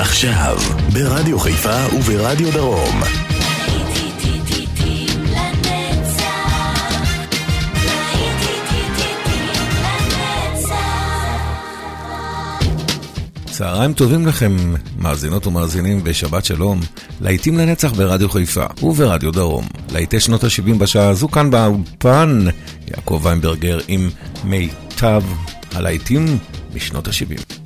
עכשיו, ברדיו חיפה וברדיו דרום. צהריים טובים לכם, מאזינות ומאזינים ושבת שלום. להיטים לנצח ברדיו חיפה וברדיו דרום. להיטי שנות ה-70 בשעה הזו כאן באולפן, יעקב ויינברגר עם מיטב הלהיטים בשנות ה-70.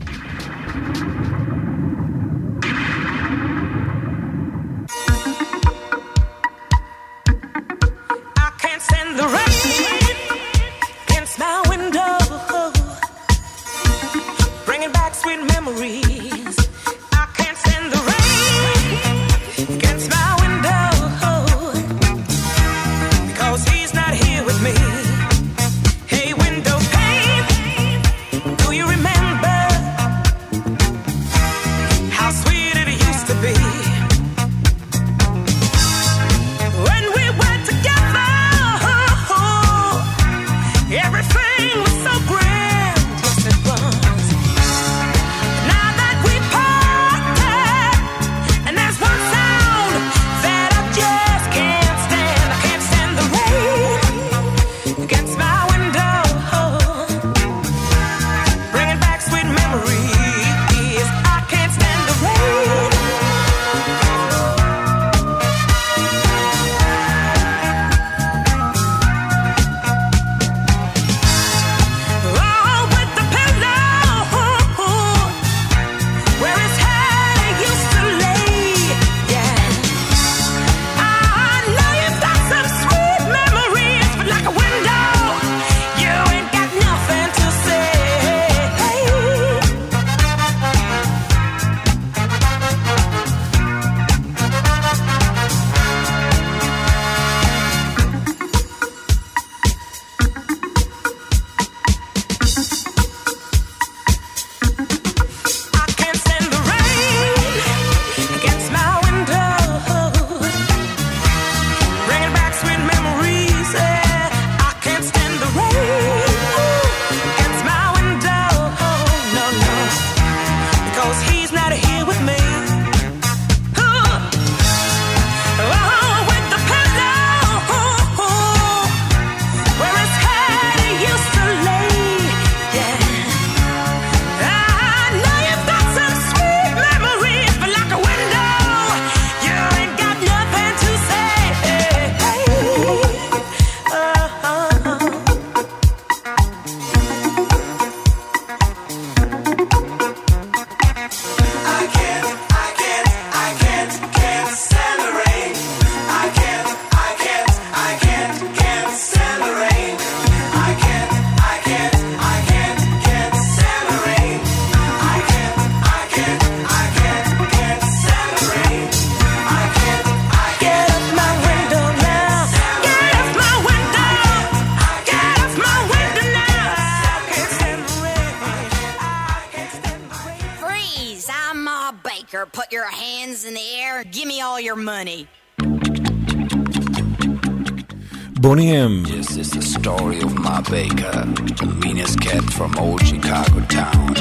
hands in the air give me all your money. Boney M. This is the story of Ma Baker, the meanest cat from old Chicago town.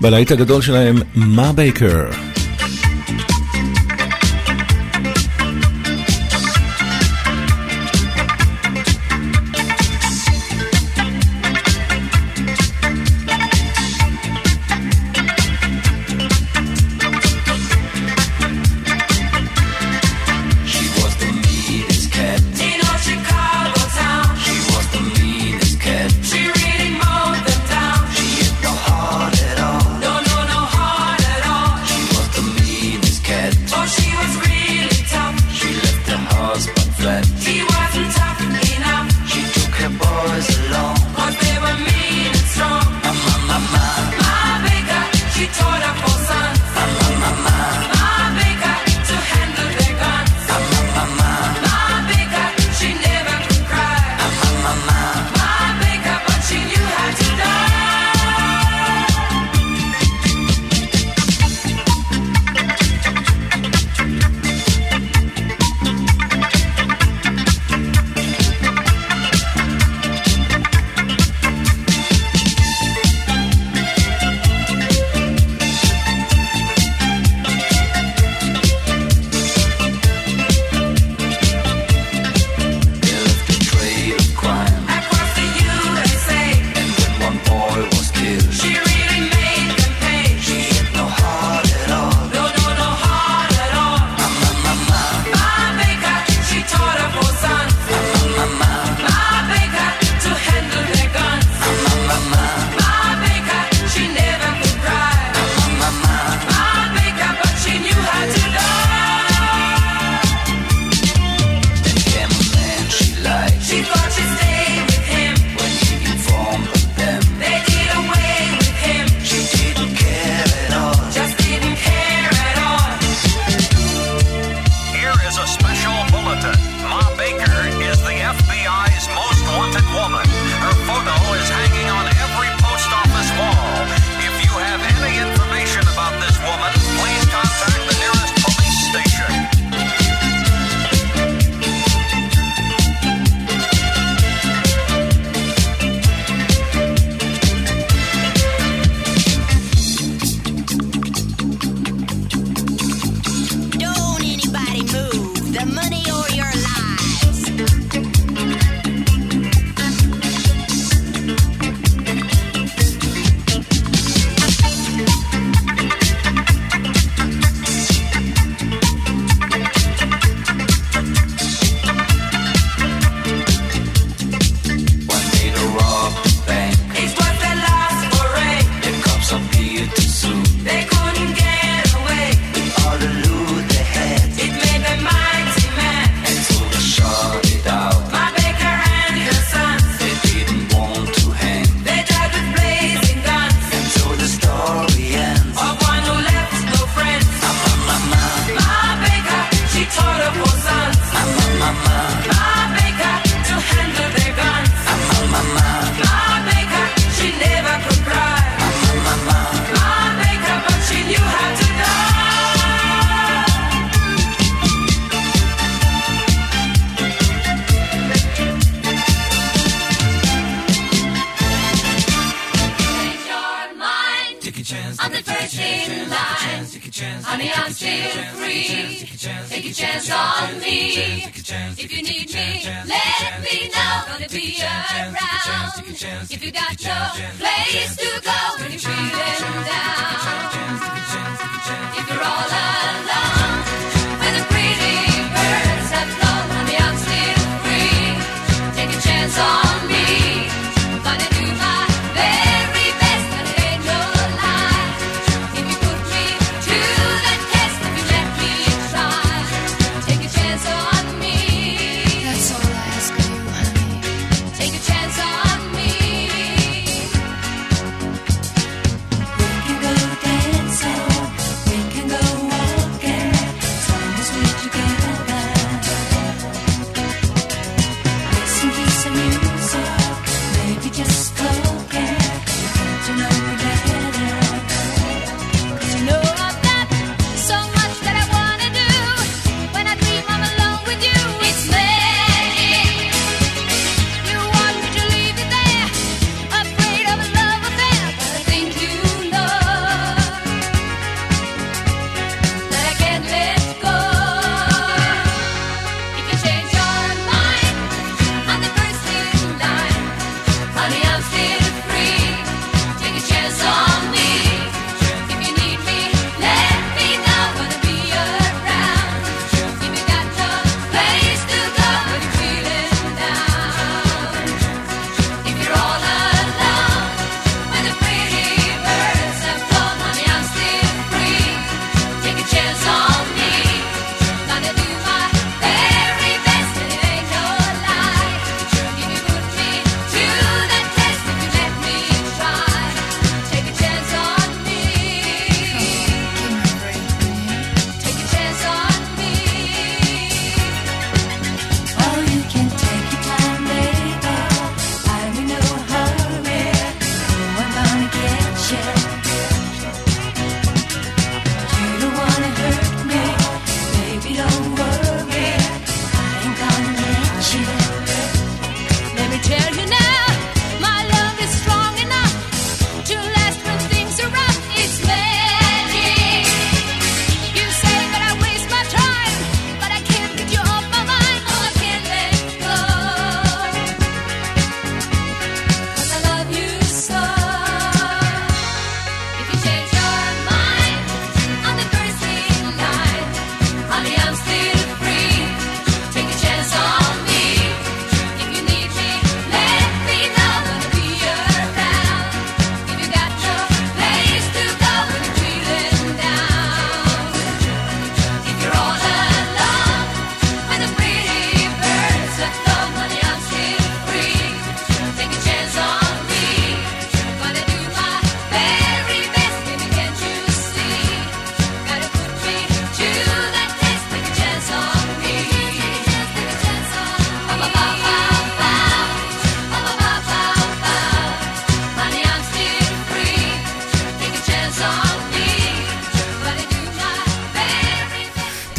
בלהיט הגדול שלהם, מה בייקר?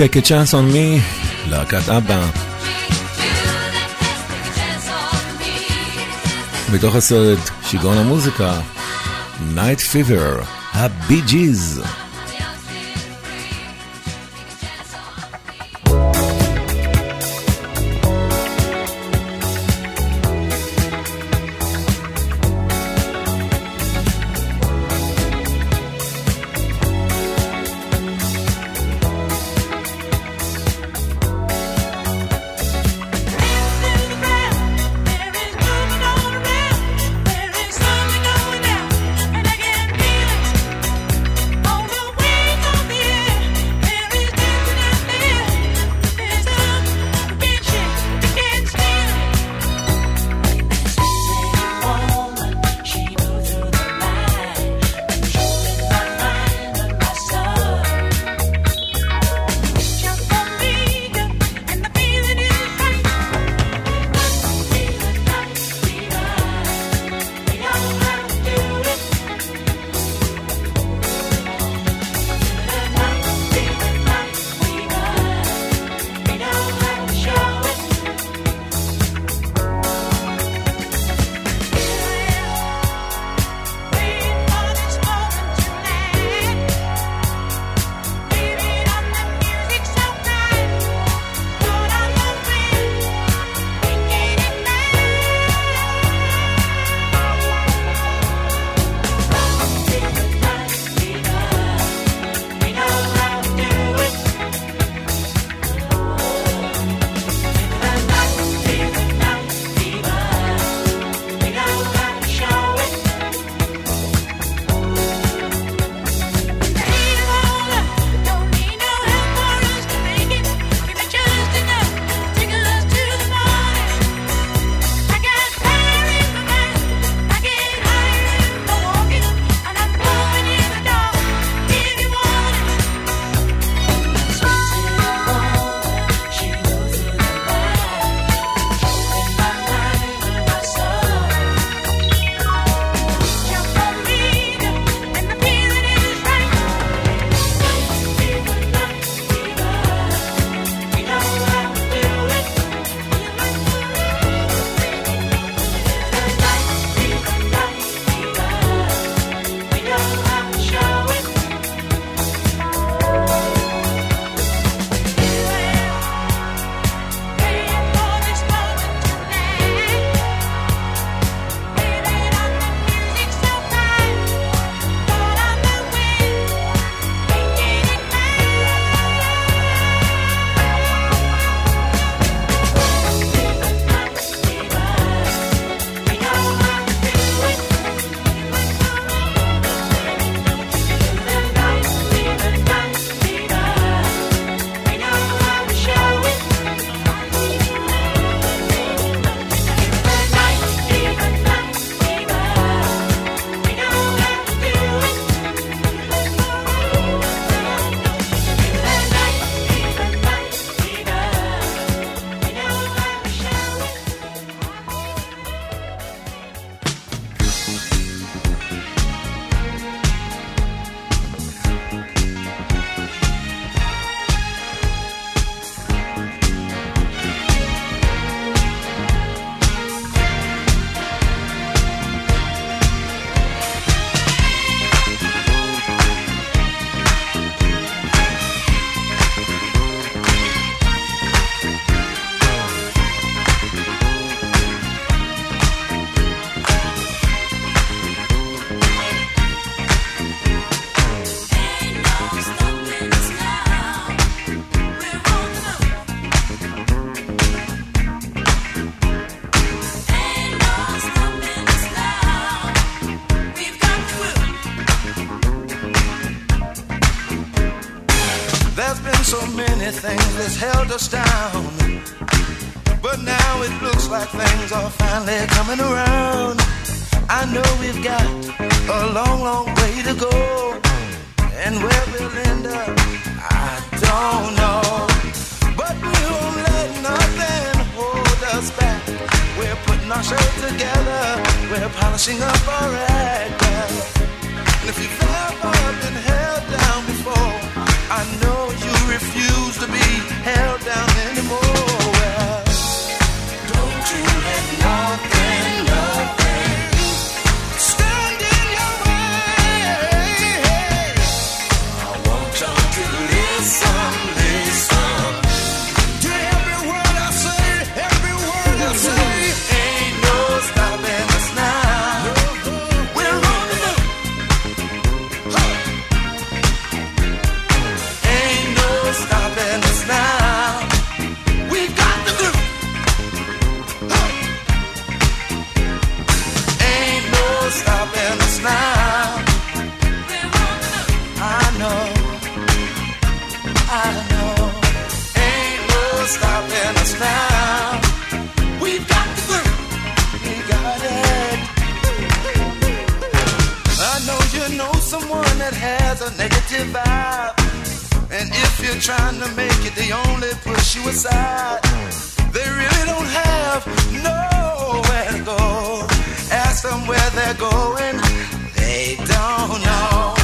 Take a Chance on Me, להקת אבא. מתוך הסרט שיגעון המוזיקה, Night Fever, הבי ג'יז. vibe. And if you're trying to make it, they only push you aside. They really don't have nowhere to go. Ask them where they're going, they don't know.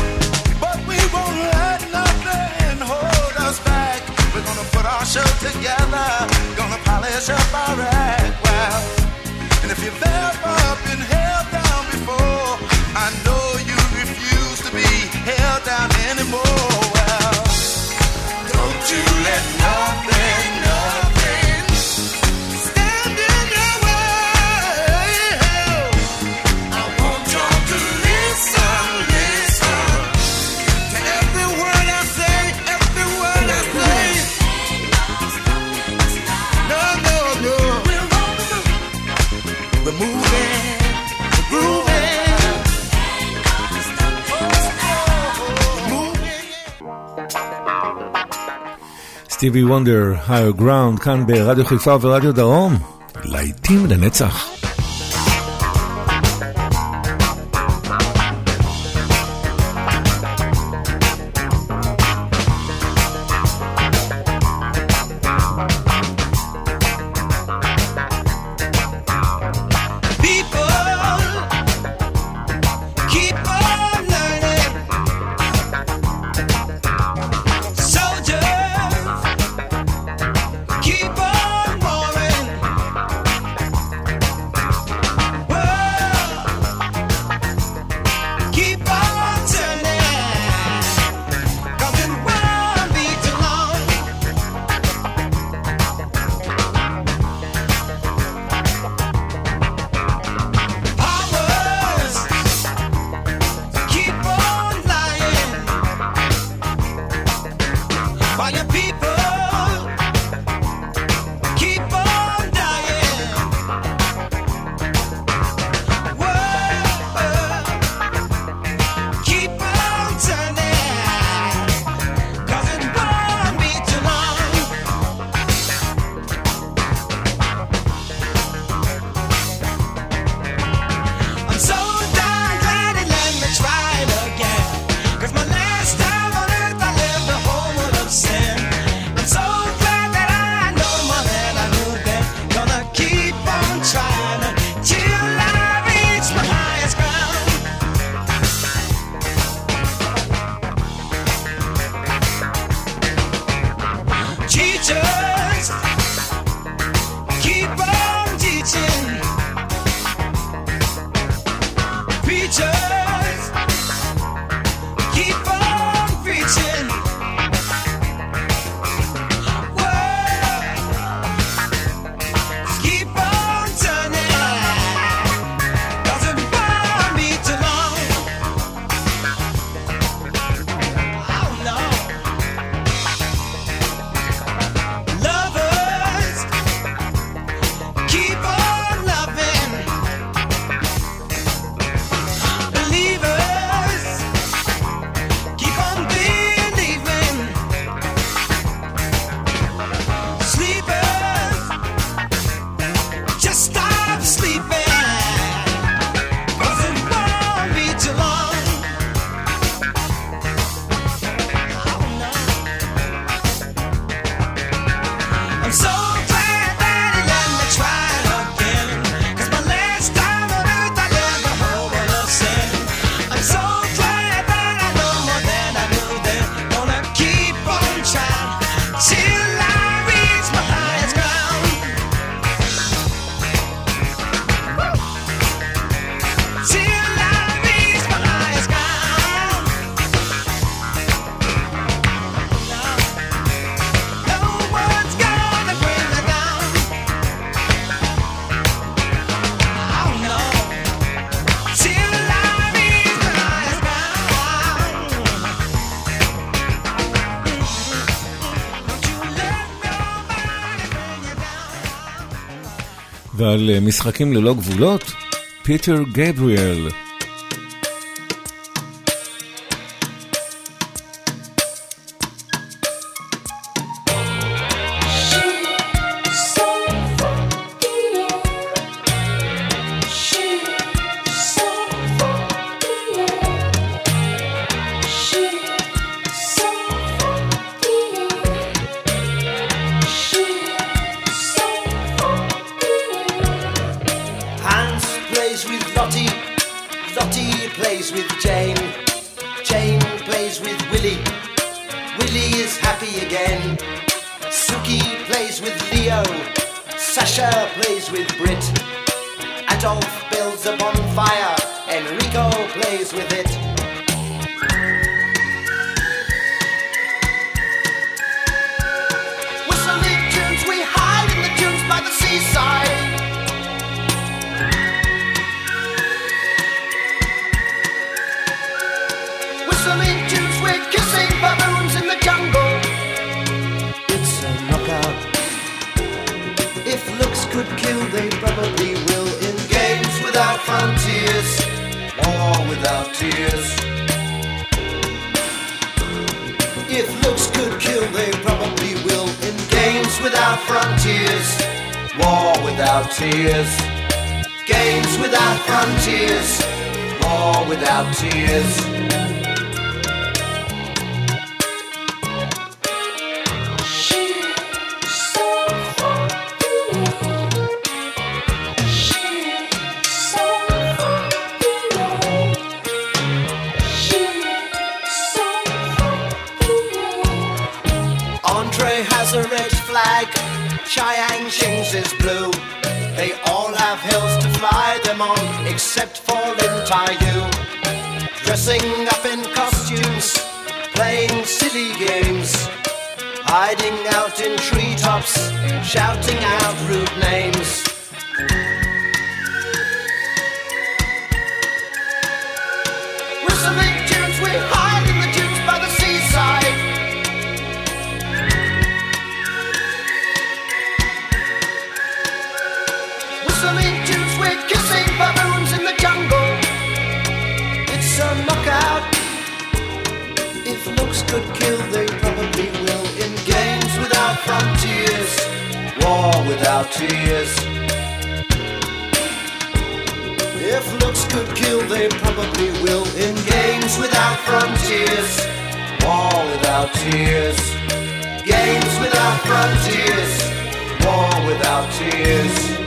But we won't let nothing hold us back. We're gonna put our show together, gonna polish up our act. סטיבי וונדר, higher ground, כאן ברדיו חיפה וברדיו דרום, להיטים לנצח. על אה, משחקים ללא גבולות? פיטר גבריאל. Chiang Chings is blue. They all have hills to fly them on, except for Lin Taiyu. Dressing up in costumes, playing silly games, hiding out in treetops, shouting out rude names. about two. If looks could kill, they probably will. In games without frontiers, war without tears. Games without frontiers, war without tears.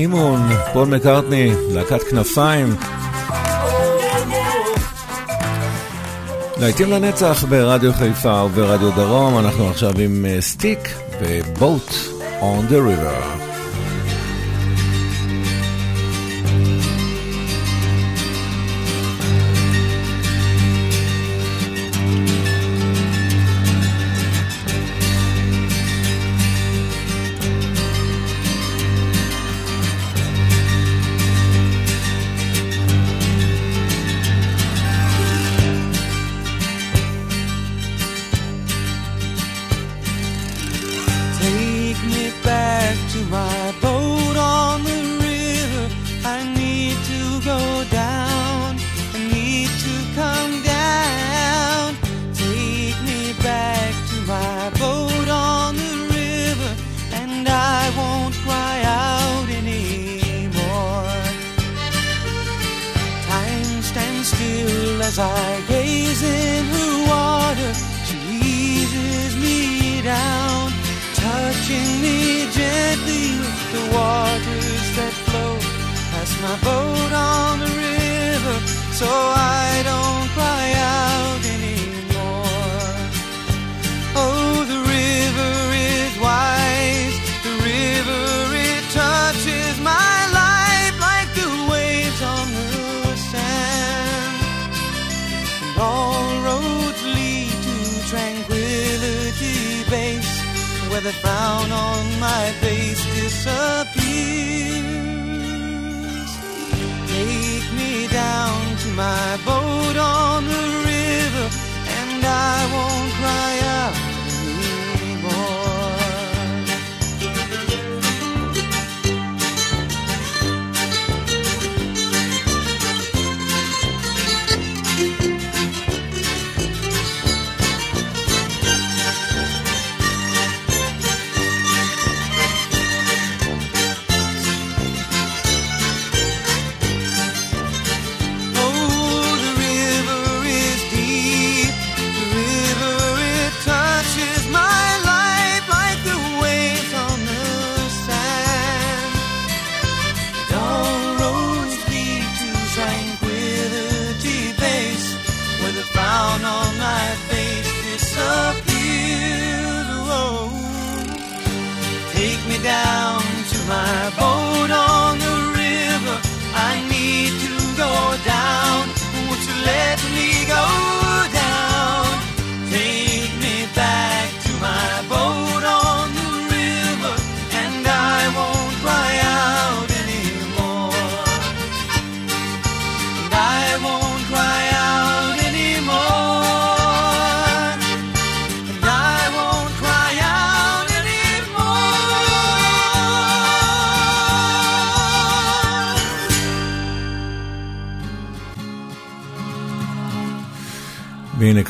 סימון, פול מקארטני, להקת כנפיים. להיטים לנצח ברדיו חיפה וברדיו דרום, אנחנו עכשיו עם אה, סטיק ובוט און דה ריבר. so I don't cry out anymore. Oh, the river is wise, the river it touches my life like the waves on the sand. And all roads lead to tranquility base, where the frown on my face disappears. my boat.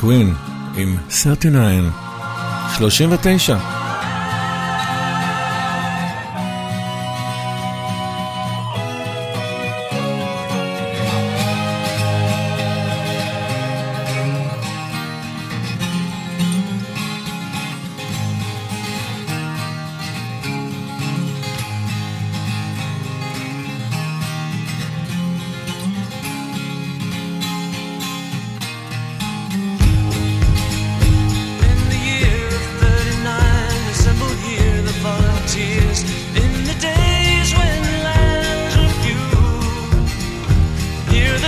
קווין עם 39, 39,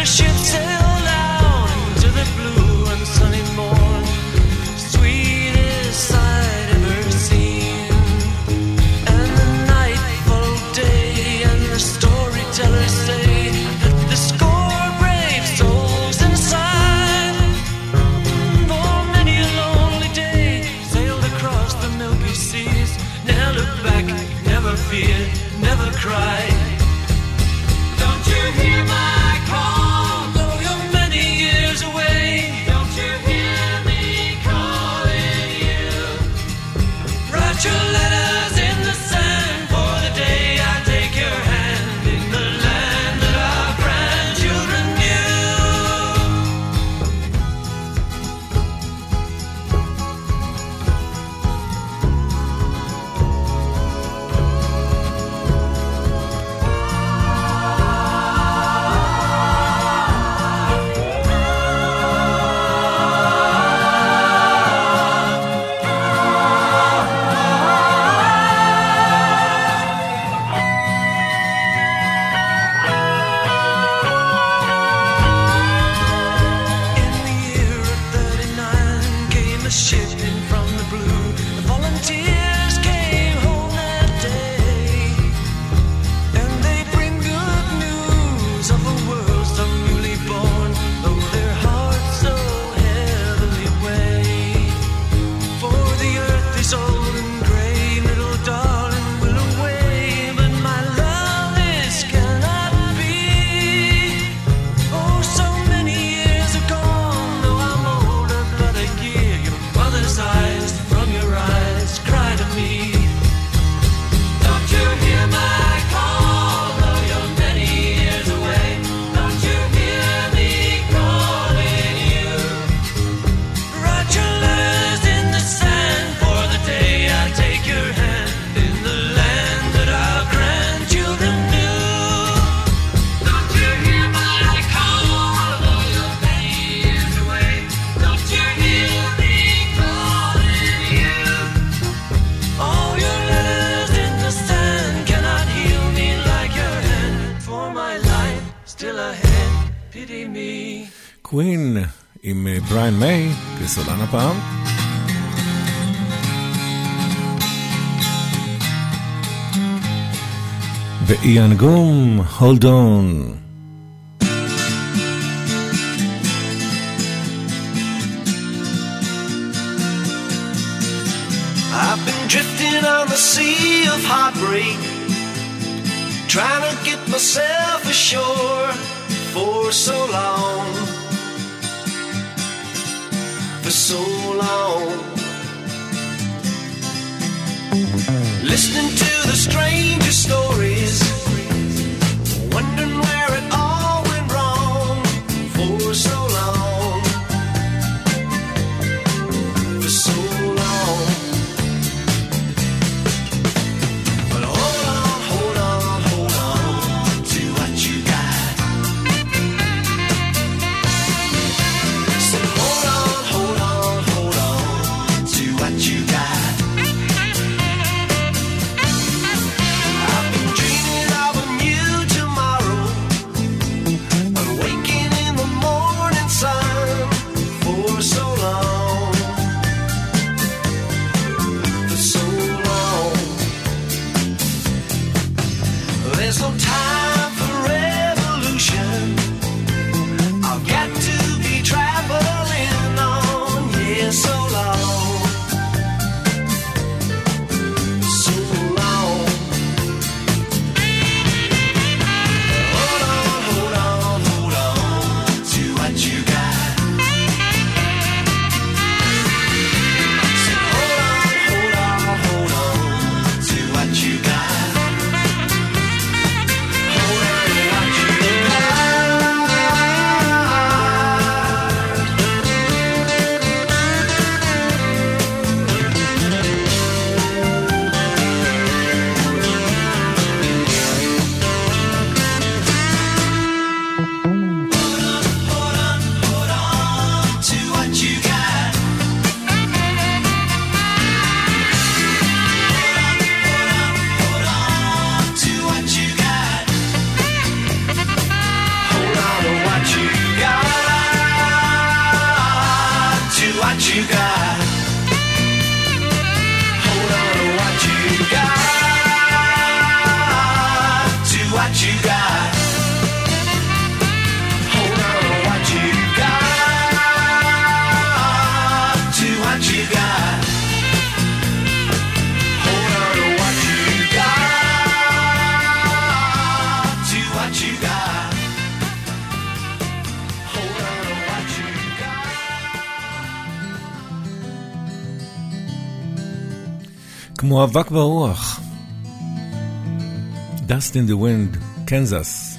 worship איאן גום, Hold On. I've been drifting on the sea of heartbreak, trying to get myself ashore for so long. For so long. Listening to the strangest stories מאבק ברוח. Dust in the Wind, קנזס.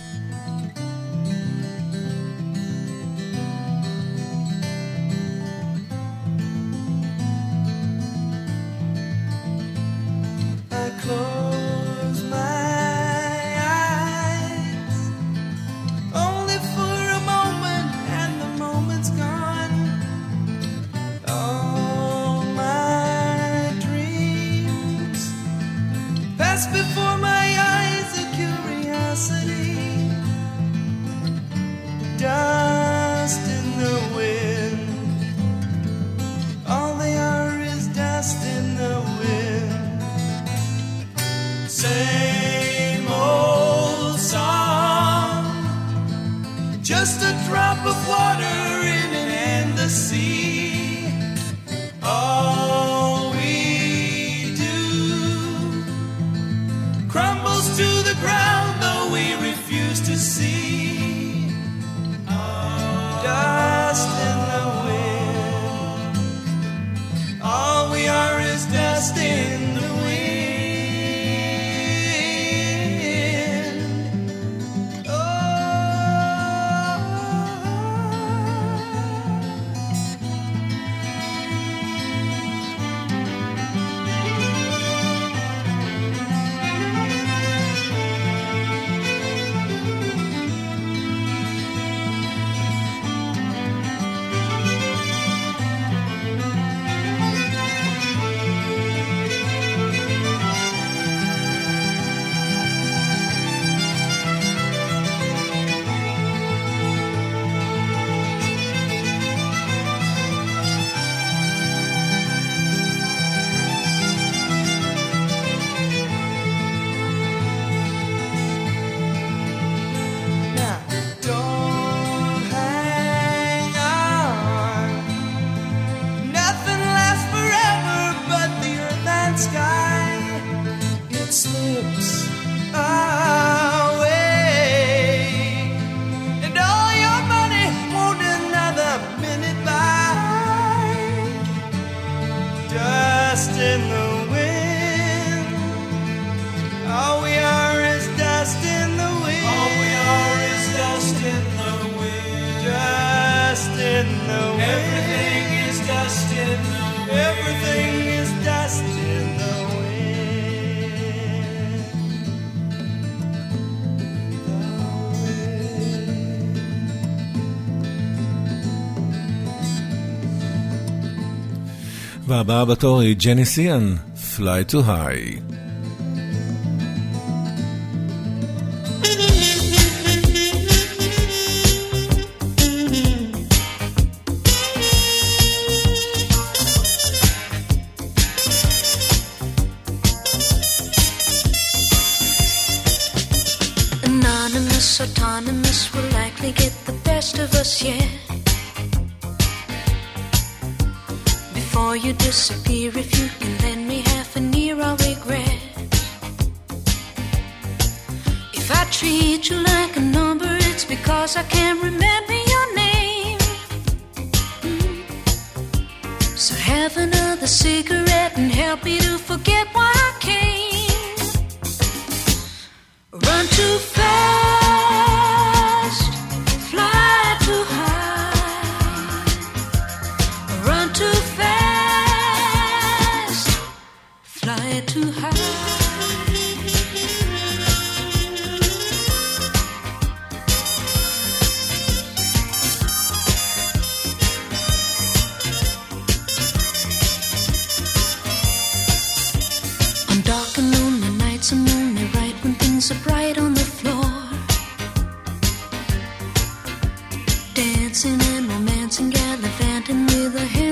והבאה בתור היא ג'ני סיאן, Fly to High.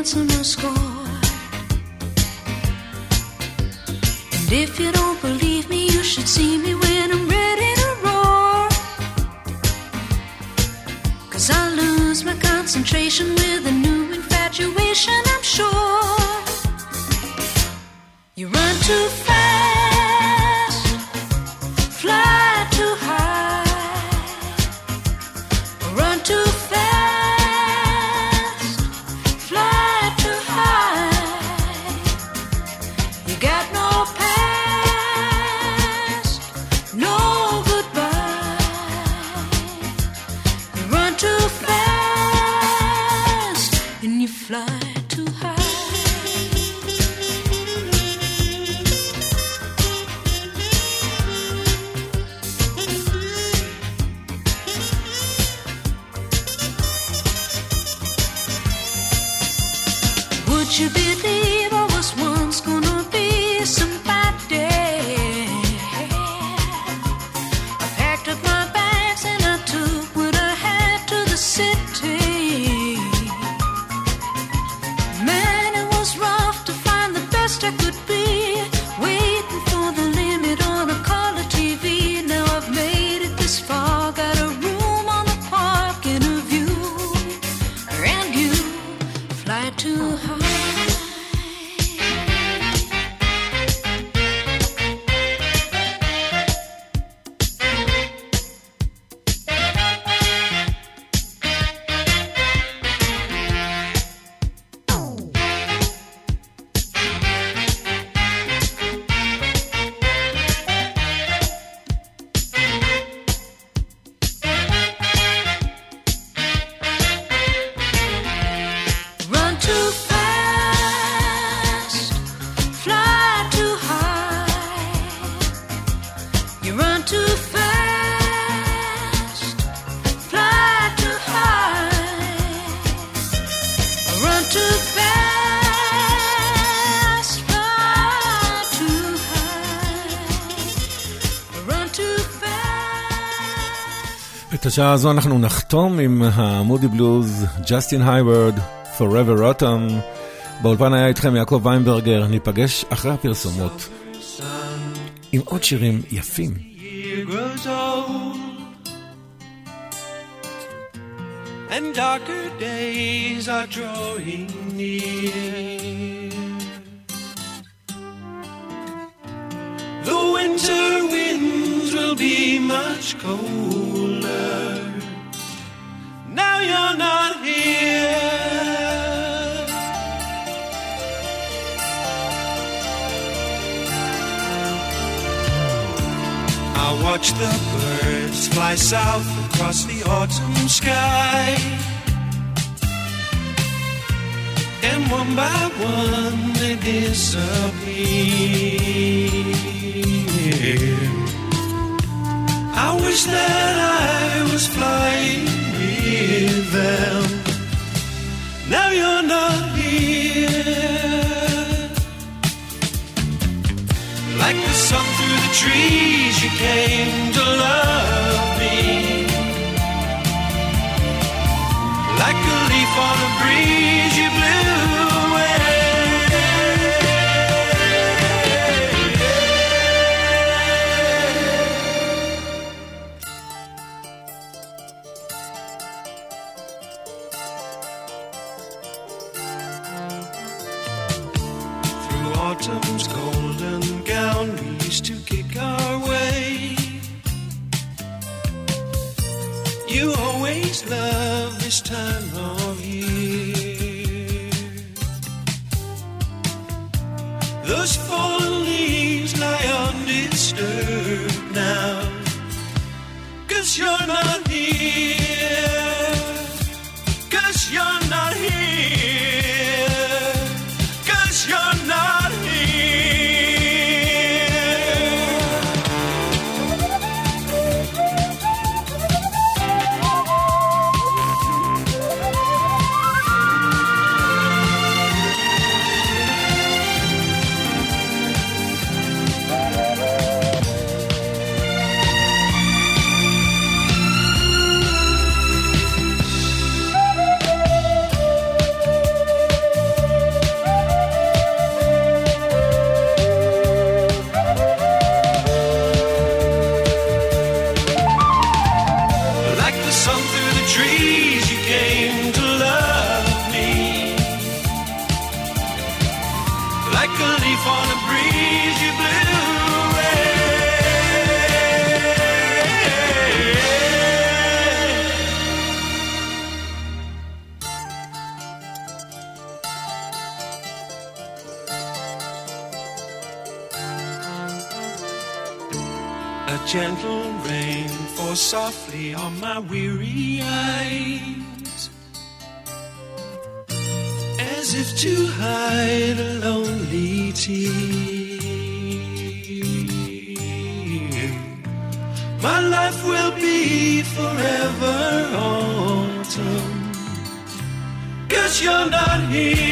score. And if you don't believe me, you should see me when I'm ready to roar. Cause I lose my concentration השעה הזו אנחנו נחתום עם המודי בלוז, ג'סטין הייוורד, Forever Autumn. באולפן היה איתכם יעקב ויינברגר, ניפגש אחרי הפרסומות עם עוד שירים יפים. The winter will be much colder. Now you're not here. I watch the birds fly south across the autumn sky. And one by one they disappear. Wish that I was flying with them. Now you're not here. Like the sun through the trees, you came to love me. Like a leaf on a breeze, you blew my weary eyes, as if to hide a lonely tear. My life will be forever autumn, cause you're not here.